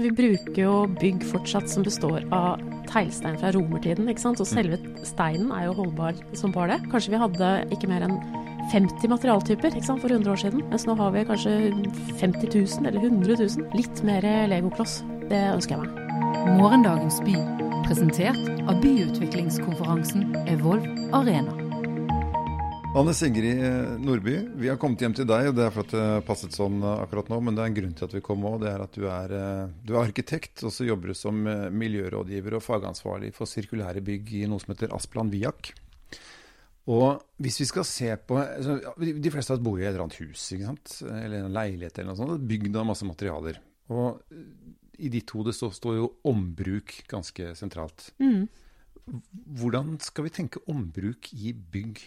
Vi bruker jo bygg fortsatt som består av teglstein fra romertiden, ikke sant. Og selve steinen er jo holdbar som bare det. Kanskje vi hadde ikke mer enn 50 materialtyper ikke sant, for 100 år siden. Mens nå har vi kanskje 50 000 eller 100 000. Litt mer legokloss. Det ønsker jeg meg. Morgendagens by, presentert av byutviklingskonferansen Evolve Arena. Anne Sigrid Nordby, vi har kommet hjem til deg, og det er for at det passet sånn akkurat nå. Men det er en grunn til at vi kom òg. Det er at du er, du er arkitekt, og så jobber du som miljørådgiver og fagansvarlig for sirkulære bygg i noe som heter Asplan Viak. Og hvis vi skal se på altså, De fleste av oss bor i et eller annet hus, ikke sant? eller en leilighet eller noe sånt. Bygd av masse materialer. Og i ditt hode så står jo ombruk ganske sentralt. Mm. Hvordan skal vi tenke ombruk i bygg?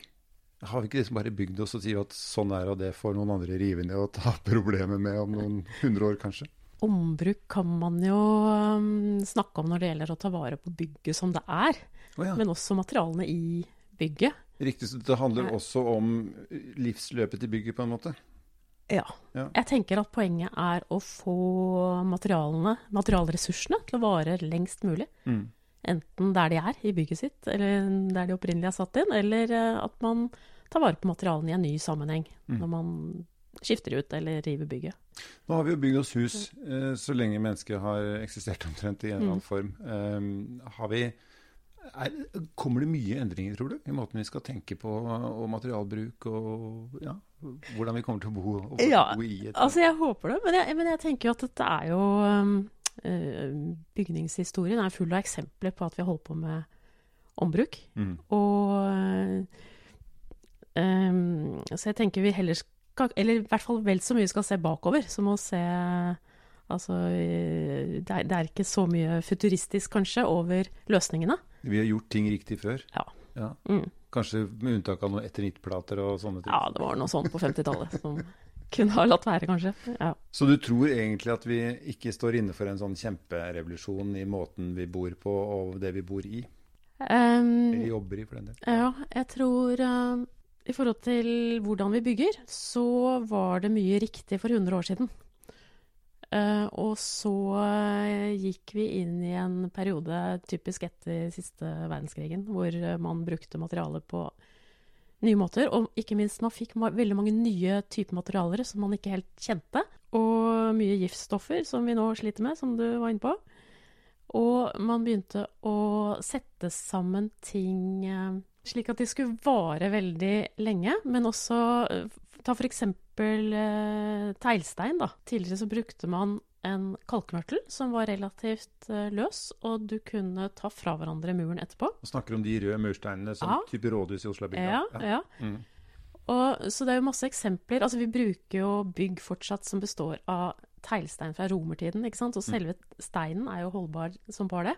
Har vi ikke liksom bare bygd oss og sier at sånn er og det får noen andre rive ned og ta problemer med om noen hundre år, kanskje? Ombruk kan man jo um, snakke om når det gjelder å ta vare på bygget som det er. Oh, ja. Men også materialene i bygget. Riktig, så det handler også om livsløpet til bygget, på en måte? Ja. Ja. Jeg tenker at poenget er å få materialene, materialressursene til å vare lengst mulig. Mm. Enten der de er i bygget sitt, eller der de opprinnelig er satt inn, eller eh, at man tar vare på materialene i en ny sammenheng Mm. når man skifter ut eller river bygget. Nå har vi jo bygd oss hus eh, så lenge mennesket har eksistert omtrent i en eller annen Mm. form. Har vi, er, kommer det mye endringer, tror du, i måten vi skal tenke på og materialbruk og ja, hvordan vi kommer til å bo, og Ja, bo i et Altså, jeg håper det, men jeg, men jeg tenker jo at dette er jo um, eh, Bygningshistorien er full av eksempler på at vi har holdt på med ombruk. Mm. Og eh, um, Så jeg tenker vi heller skal Eller i hvert fall vel så mye skal se bakover, som å se Altså, eh, det er, det er ikke så mye futuristisk, kanskje, over løsningene. Vi har gjort ting riktig før. Ja. Ja. Mm. Kanskje med unntak av noen etternittplater og sånne ting. Ja, det var noe sånt på 50-tallet som kunne ha latt være, kanskje. Ja. Så du tror egentlig at vi ikke står inne for en sånn kjemperevolusjon i måten vi bor på og det vi bor i? Um, Eller jobber i, for den del. Ja, jeg tror uh, i forhold til hvordan vi bygger, så var det mye riktig for 100 år siden. Uh, og så uh, gikk vi inn i en periode typisk etter siste verdenskrigen, hvor man brukte materialer på nye måter. Og ikke minst, man fikk veldig mange nye typer materialer som man ikke helt kjente. Og mye giftstoffer, som vi nå sliter med, som du var inne på. Og man begynte å sette sammen ting eh, slik at de skulle vare veldig lenge, men også eh, Ta eksempel eh, teglstein, da. Tidligere så brukte man en kalkmørtel som var relativt eh, løs, og du kunne ta fra hverandre muren etterpå. Og snakker om de røde mursteinene som Ja. type rådhus i Oslabygda. Ja, ja. Mm. Og, så det er jo masse eksempler. Altså, vi bruker jo bygg fortsatt som består av teglstein fra romertiden, ikke sant. Og selve steinen er jo holdbar som bare det.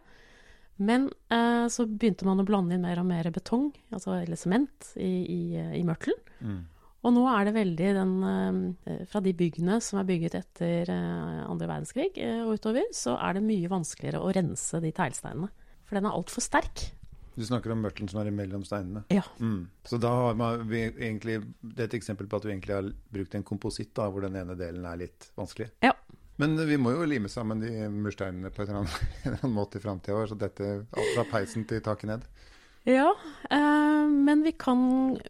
Men eh, så begynte man å blande inn mer og mer betong, altså, eller sement, i, i, i mørtelen. Mm. Og nå er det veldig den eh, Fra de byggene som er bygget etter eh, andre verdenskrig eh, og utover, så er det mye vanskeligere å rense de teglsteinene. For den er altfor sterk. Du snakker om mørtelen som er imellom steinene. Ja. Mm. Så da har man egentlig, det er et eksempel på at du egentlig har brukt en kompositt da, hvor den ene delen er litt vanskelig. Ja. Men vi må jo lime sammen de mursteinene på en eller annen, en eller annen måte i framtida. Så dette alt fra peisen til taket ned. Ja, eh, men vi kan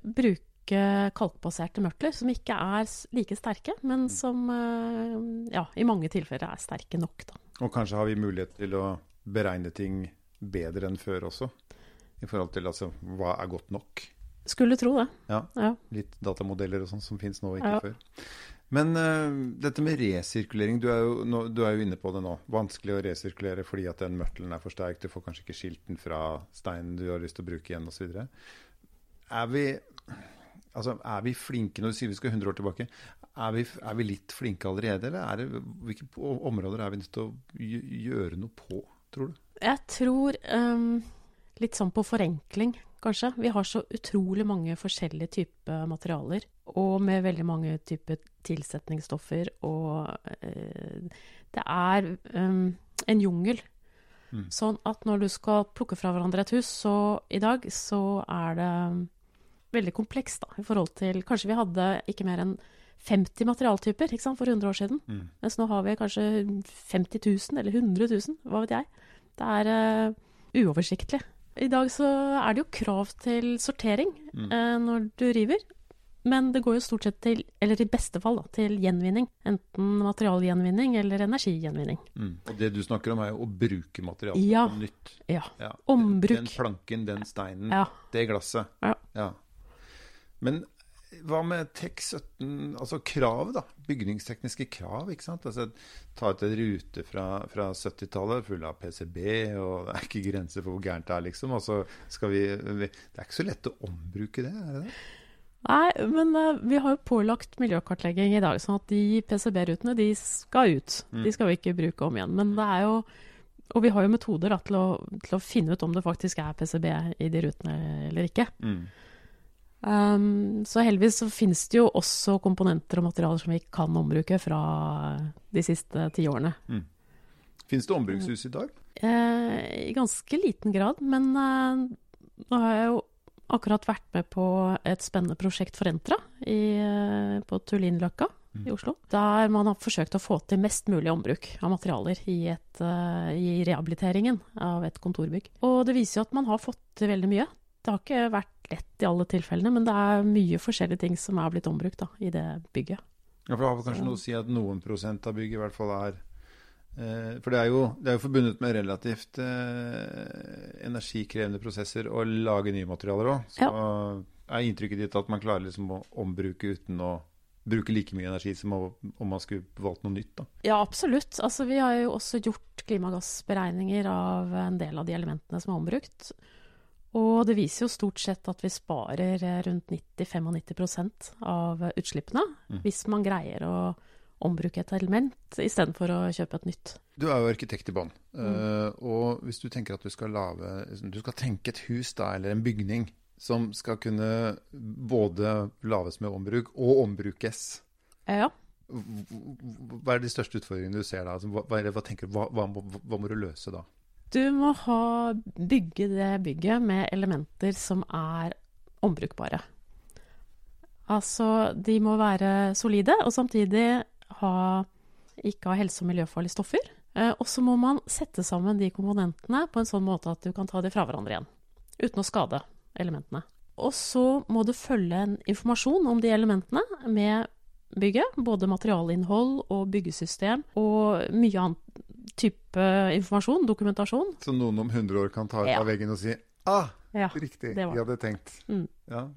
bruke kalkbaserte mørtler som ikke er like sterke, men som eh, ja, i mange tilfeller er sterke nok. Da. Og kanskje har vi mulighet til å beregne ting bedre enn før også. I forhold til altså, hva er godt nok. Skulle tro det. Ja, Ja. Litt datamodeller og sånn som finnes nå, ikke Ja. før. Men uh, dette med resirkulering, du er, jo, nå, du er jo inne på det nå. Vanskelig å resirkulere fordi at den mørtelen er for sterk. Du får kanskje ikke skilt den fra steinen du har lyst til å bruke igjen osv. Er vi Altså, er vi flinke når du sier vi skal 100 år tilbake? Er vi, er vi litt flinke allerede, eller er det, hvilke områder er vi nødt til å gjøre noe på, tror du? Jeg tror um, litt sånn på forenkling, kanskje. Vi har så utrolig mange forskjellige typer materialer, og med veldig mange typer tilsetningsstoffer, og uh, det er um, en jungel. Mm. Sånn at når du skal plukke fra hverandre et hus, så i dag så er det veldig komplekst, da, i forhold til Kanskje vi hadde ikke mer enn 50 materialtyper for 100 år siden. Mm. Mens nå har vi kanskje 50 000 eller 100 000, hva vet jeg. Det er uh, uoversiktlig. I dag så er det jo krav til sortering Mm. uh, når du river. Men det går jo stort sett til, eller i beste fall, da, til gjenvinning. Enten materialgjenvinning eller energigjenvinning. Mm. Og det du snakker om, er jo å bruke materialet Ja. på nytt. Ja. Ja. Ombruk. Den planken, den steinen, Ja. det glasset. Ja. Men hva med TEK17, altså krav, da? Bygningstekniske krav, ikke sant? Altså, ta ut en rute fra, fra 70-tallet full av PCB, og det er ikke grenser for hvor gærent det er, liksom. Og så skal vi, vi Det er ikke så lett å ombruke det, er det det? Nei, men uh, vi har jo pålagt miljøkartlegging i dag, sånn at de PCB-rutene de skal ut. Mm. De skal vi ikke bruke om igjen. Men det er jo Og vi har jo metoder da, til, å, til å finne ut om det faktisk er PCB i de rutene eller ikke. Mm. Um, så heldigvis så finnes det jo også komponenter og materialer som vi kan ombruke fra de siste ti årene. Fins det ombrukshus i dag? Eh, I ganske liten grad, men eh, nå har jeg jo akkurat vært med på et spennende prosjekt for Entra i, eh, på Tullinløkka i Oslo. Der man har forsøkt å få til mest mulig ombruk av materialer i, et, eh, i rehabiliteringen av et kontorbygg. Og det viser jo at man har fått til veldig mye. Det har ikke vært lett i alle tilfellene, men det er mye forskjellige ting som er blitt ombrukt da, i det bygget. Ja, for det har kanskje noe å si at noen prosent av bygget i hvert fall er eh, For det er, jo, det er jo forbundet med relativt eh, energikrevende prosesser å lage nye materialer òg. Så er inntrykket ditt at man klarer liksom å ombruke uten å bruke like mye energi som om man skulle valgt noe nytt? da. Ja, absolutt. Altså, vi har jo også gjort klimagassberegninger av en del av de elementene som er ombrukt. Og det viser jo stort sett at vi sparer eh, rundt 90-95% av utslippene Mm. hvis man greier å ombruke et element istedenfor å kjøpe et nytt. Du er jo arkitekt i bånn. eh, og hvis du tenker at du skal lave, Du skal tenke et hus da, eller en bygning som skal kunne både lages med ombruk og ombrukes. Eh, Ja. Hva er de største utfordringene du ser da? Altså, hva, hva, hva, hva, må, må du løse da? Du må ha, bygge det bygget med elementer som er ombrukbare. Altså, de må være solide, og samtidig ha, ikke ha helse- og miljøfarlige stoffer. Eh, og så må man sette sammen de komponentene på en sånn måte at du kan ta de fra hverandre igjen. Uten å skade elementene. Og så må du følge en informasjon om de elementene med bygget. Både materialinnhold og byggesystem og mye annen type informasjon, dokumentasjon. Så noen om 100 år kan ta ut Ja. av veggen og si Ah, Ja. riktig, det vi hadde tenkt. Mm. Ja.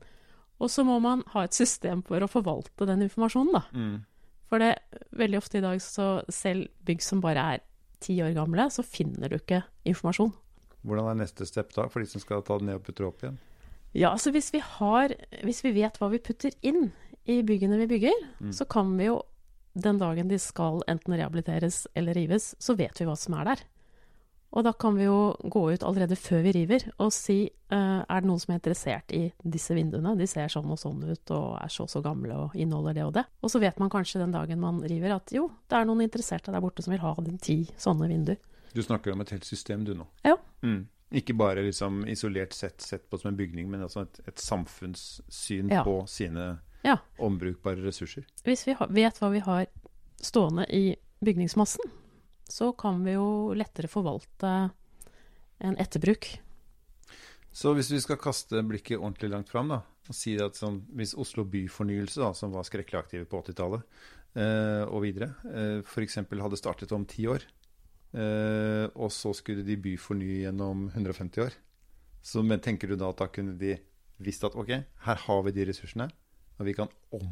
Og så må man ha et system for å forvalte den informasjonen, da. Mm. For det, veldig ofte i dag, så selv bygg som bare er ti år gamle, så finner du ikke informasjon. Hvordan er neste step da, for de som skal ta det ned og putte det opp igjen? Ja, altså hvis vi har Hvis vi vet hva vi putter inn i byggene vi bygger, Mm. så kan vi jo den dagen de skal enten rehabiliteres eller rives, så vet vi hva som er der. Og da kan vi jo gå ut allerede før vi river og si uh, er det noen som er interessert i disse vinduene. De ser sånn og sånn ut og er så og så gamle og inneholder det og det. Og så vet man kanskje den dagen man river at jo, det er noen interesserte der borte som vil ha den ti sånne vinduer. Du snakker om et helt system du nå. Ja. Mm. Ikke bare liksom isolert sett sett på som en bygning, men altså et, et samfunnssyn Ja. på sine Ja. ombrukbare ressurser. Hvis vi vet hva vi har stående i bygningsmassen, så kan vi jo lettere forvalte en etterbruk. Så hvis vi skal kaste blikket ordentlig langt fram, da, og si at sånn, hvis Oslo byfornyelse, da, som var skrekkelig aktive på 80-tallet eh, og videre, eh, f.eks. hadde startet om ti år, eh, og så skulle de byfornye gjennom 150 år, så men tenker du da at da kunne de visst at ok, her har vi de ressursene, og vi kan om,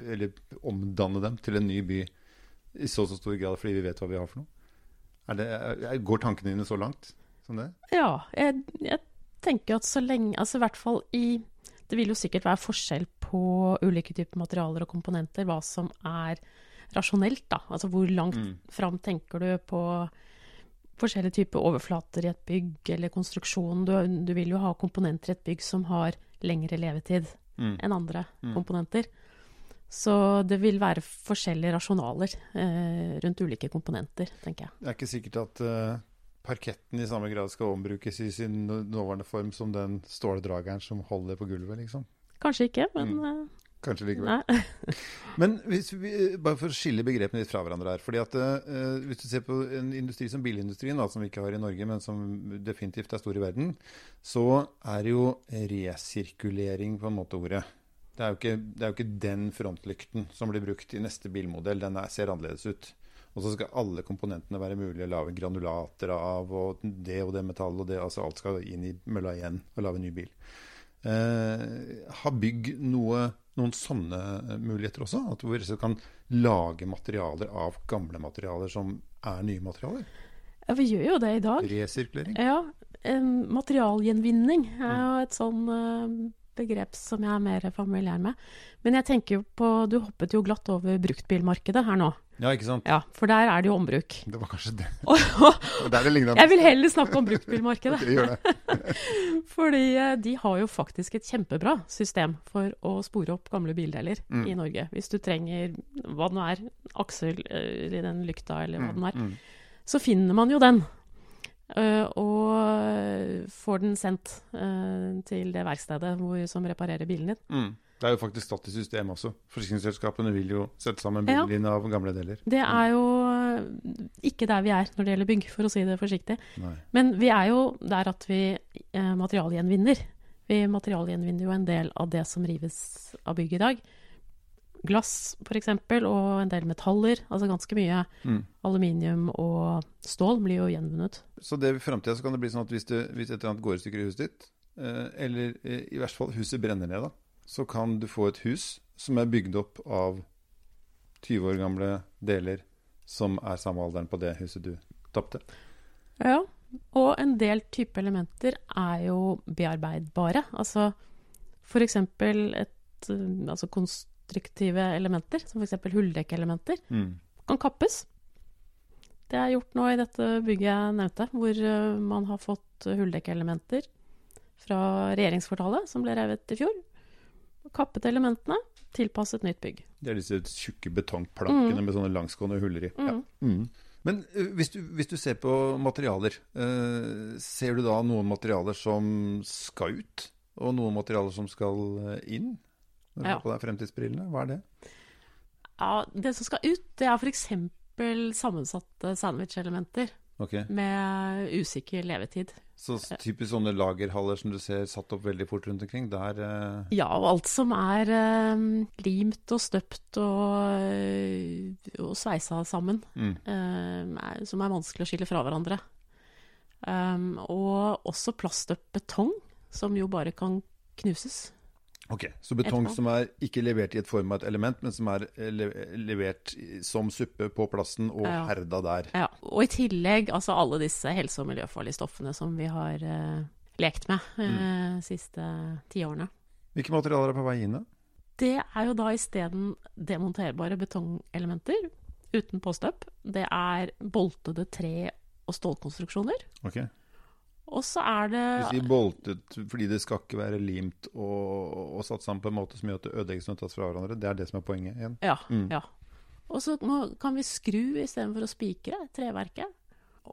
eller omdanne dem til en ny by i så så stor grad fordi vi vet hva vi har for noe? Er det, går tankene dine så langt som det? Ja, jeg, jeg tenker at så lenge Altså i hvert fall i Det vil jo sikkert være forskjell på ulike typer materialer og komponenter, hva som er rasjonelt, da. Altså hvor langt Mm. fram tenker du på forskjellige typer overflater i et bygg eller konstruksjon. Du, du vil jo ha komponenter i et bygg som har lengre levetid Mm. enn andre Mm. komponenter. Så det vil være forskjellige rasjonaler eh, rundt ulike komponenter, tenker jeg. Det er ikke sikkert at uh, parketten i samme grad skal ombrukes i sin nå- nåværende form som den ståldrageren som holder på gulvet, liksom. Kanskje ikke, men Mm. Kanskje likevel. Men hvis vi, bare for å skille begrepene litt fra hverandre her. fordi at uh, Hvis du ser på en industri som bilindustrien, da, som vi ikke har i Norge, men som definitivt er stor i verden, så er jo resirkulering på en måte ordet. Det er jo ikke, det er jo ikke den frontlykten som blir brukt i neste bilmodell. Den er, ser annerledes ut. Og så skal alle komponentene være mulig å lage granulater av, og det og det metallet og det. altså Alt skal inn i mølla igjen og lage en ny bil. Uh, har bygg noe, noen sånne muligheter også? At hvor vi kan lage materialer av gamle materialer som er nye materialer? Ja, vi gjør jo det i dag. Resirkulering? Ja. en Materialgjenvinning er jo et sånn eh, begrep som jeg er mer familiær med. Men jeg tenker jo på Du hoppet jo glatt over bruktbilmarkedet her nå. Ja, ikke sant? Ja, for der er det jo ombruk. Det var kanskje det. der Det er ligner. Jeg vil heller snakke om bruktbilmarkedet. okay, gjør det. Fordi eh, de har jo faktisk et kjempebra system for å spore opp gamle bildeler Mm. i Norge. Hvis du trenger hva det nå er, aksel eh, i den lykta eller hva det nå er, Mm. så finner man jo den. Eh, og får den sendt eh, til det verkstedet hvor, som reparerer bilen din. Mm. Det er jo faktisk satt i system også. Forsikringsselskapene vil jo sette sammen bilen din av gamle deler. Det er jo eh, ikke der vi er når det gjelder bygg, for å si det forsiktig. Nei. Men vi er jo der at vi materialgjenvinner. Vi materialgjenvinner jo en del av det som rives av bygg i dag. Glass f.eks., og en del metaller. Altså ganske mye Mm. aluminium og stål blir jo gjenvunnet. Så det i framtida kan det bli sånn at hvis, du, hvis et eller annet går i stykker i huset ditt, eh, eller eh, i verste fall huset brenner ned, da, så kan du få et hus som er bygd opp av 20 år gamle deler som er samme alderen på det huset du tapte. Ja. Og en del type elementer er jo bearbeidbare. Altså f.eks. et altså altså konstruktive elementer, som f.eks. hulldekkelementer. Mm. kan kappes. Det er gjort nå i dette bygget jeg nevnte, hvor eh, man har fått hulldekkelementer fra regjeringskvartalet, som ble revet i fjor. Kappet elementene, tilpasset nytt bygg. Det er disse tjukke betongplankene Mm. med sånne langsgående huller i. Mm. Ja. Mm. Men eh, hvis, du, hvis du ser på materialer, eh, ser du da noen materialer som skal ut, og noen materialer som skal eh, inn? Når du Ja. har på deg fremtidsbrillene, hva er det? Ja, det som skal ut, det er f.eks. sammensatte sandwichelementer Okay. med usikker levetid. Så typisk sånne lagerhaller som du ser satt opp veldig fort rundt omkring, der uh... Ja, og alt som er uh, limt og støpt og, eh, og sveisa sammen. mm. Uh, er- som er vanskelig å skille fra hverandre. Um, og også plaststøpt betong, som jo bare kan knuses. Ok, Så betong som er ikke levert i et form av et element, men som er eh, le- levert som suppe på plassen og Ja. herda der. Ja. Og i tillegg altså alle disse helse- og miljøfarlige stoffene som vi har eh, lekt med de siste tiårene. Hvilke materialer er på vei inn? da? Det er jo da isteden demonterbare betongelementer uten påstøp. Det er boltede tre- og stålkonstruksjoner. Ok, Og så er det Du sier boltet fordi det skal ikke være limt og, og satt sammen på en måte som gjør at det ødelegges det tas fra hverandre. Det er det som er poenget igjen. Ja. Mm. ja. Og så kan vi skru istedenfor å spikre treverket.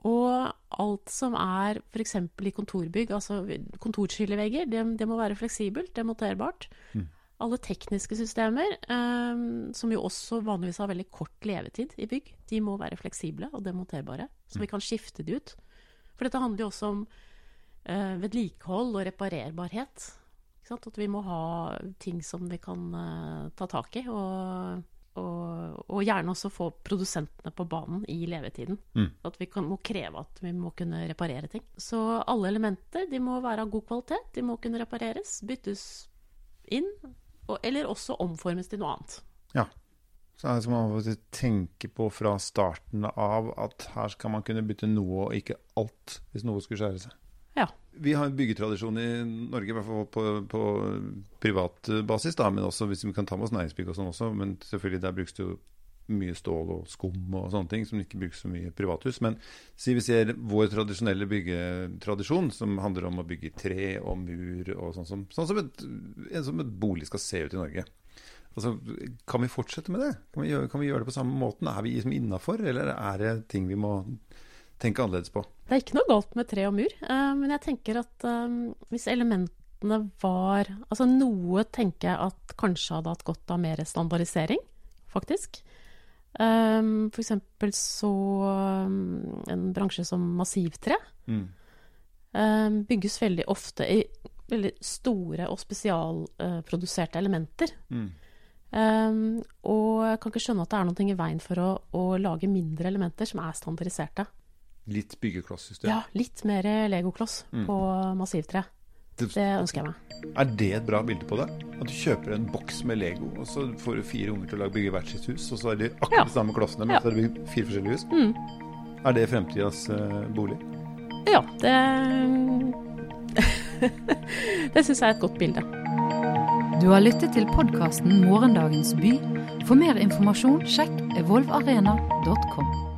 Og alt som er f.eks. i kontorbygg, altså kontorskillevegger, det, det må være fleksibelt, det er monterbart. Mm. Alle tekniske systemer, eh, som jo også vanligvis har veldig kort levetid i bygg, de må være fleksible og demonterbare, så vi kan skifte de ut. For dette handler jo også om eh, vedlikehold og reparerbarhet. Ikke sant? At vi må ha ting som vi kan eh, ta tak i, og, og, og gjerne også få produsentene på banen i levetiden. Mm. At vi kan, må kreve at vi må kunne reparere ting. Så alle elementer de må være av god kvalitet, de må kunne repareres, byttes inn, og, eller også omformes til noe annet. Så er det som man tenke på fra starten av at her skal man kunne bytte noe og ikke alt hvis noe skulle skjære seg. Ja. Vi har en byggetradisjon i Norge, i hvert fall på, på privat basis, da, men også hvis vi kan ta med oss næringsbygg og sånn også. Men selvfølgelig der brukes det jo mye stål og skum og sånne ting som ikke brukes så mye i privathus. Men si vi ser vår tradisjonelle byggetradisjon, som handler om å bygge tre og mur og sånn som, sånn som, et, som et bolig skal se ut i Norge. Altså, kan vi fortsette med det? Kan vi gjøre, kan vi gjøre det på samme måten? Er vi liksom innafor, eller er det ting vi må tenke annerledes på? Det er ikke noe galt med tre og mur, eh, men jeg tenker at eh, hvis elementene var Altså noe tenker jeg at kanskje hadde hatt godt av mer standardisering, faktisk. Um, for eksempel så um, En bransje som massivtre Mm. um, bygges veldig ofte i veldig store og spesialproduserte elementer. Mm. Um, og jeg kan ikke skjønne at det er noe i veien for å, å lage mindre elementer som er standardiserte. Litt byggeklossystem. Ja, litt mer legokloss Mm. på massivtre. Det- Det ønsker jeg meg. Er det et bra bilde på det? At du kjøper en boks med Lego, og så får du fire unger til å bygge hvert sitt hus, og så er de akkurat Ja. de samme klossene, men Ja. så er det fire forskjellige hus? Mm. Er det fremtidas uh, bolig? Ja, det Det syns jeg er et godt bilde. Du har lyttet til podkasten Morgendagens by. For mer informasjon, sjekk evolvarena.com.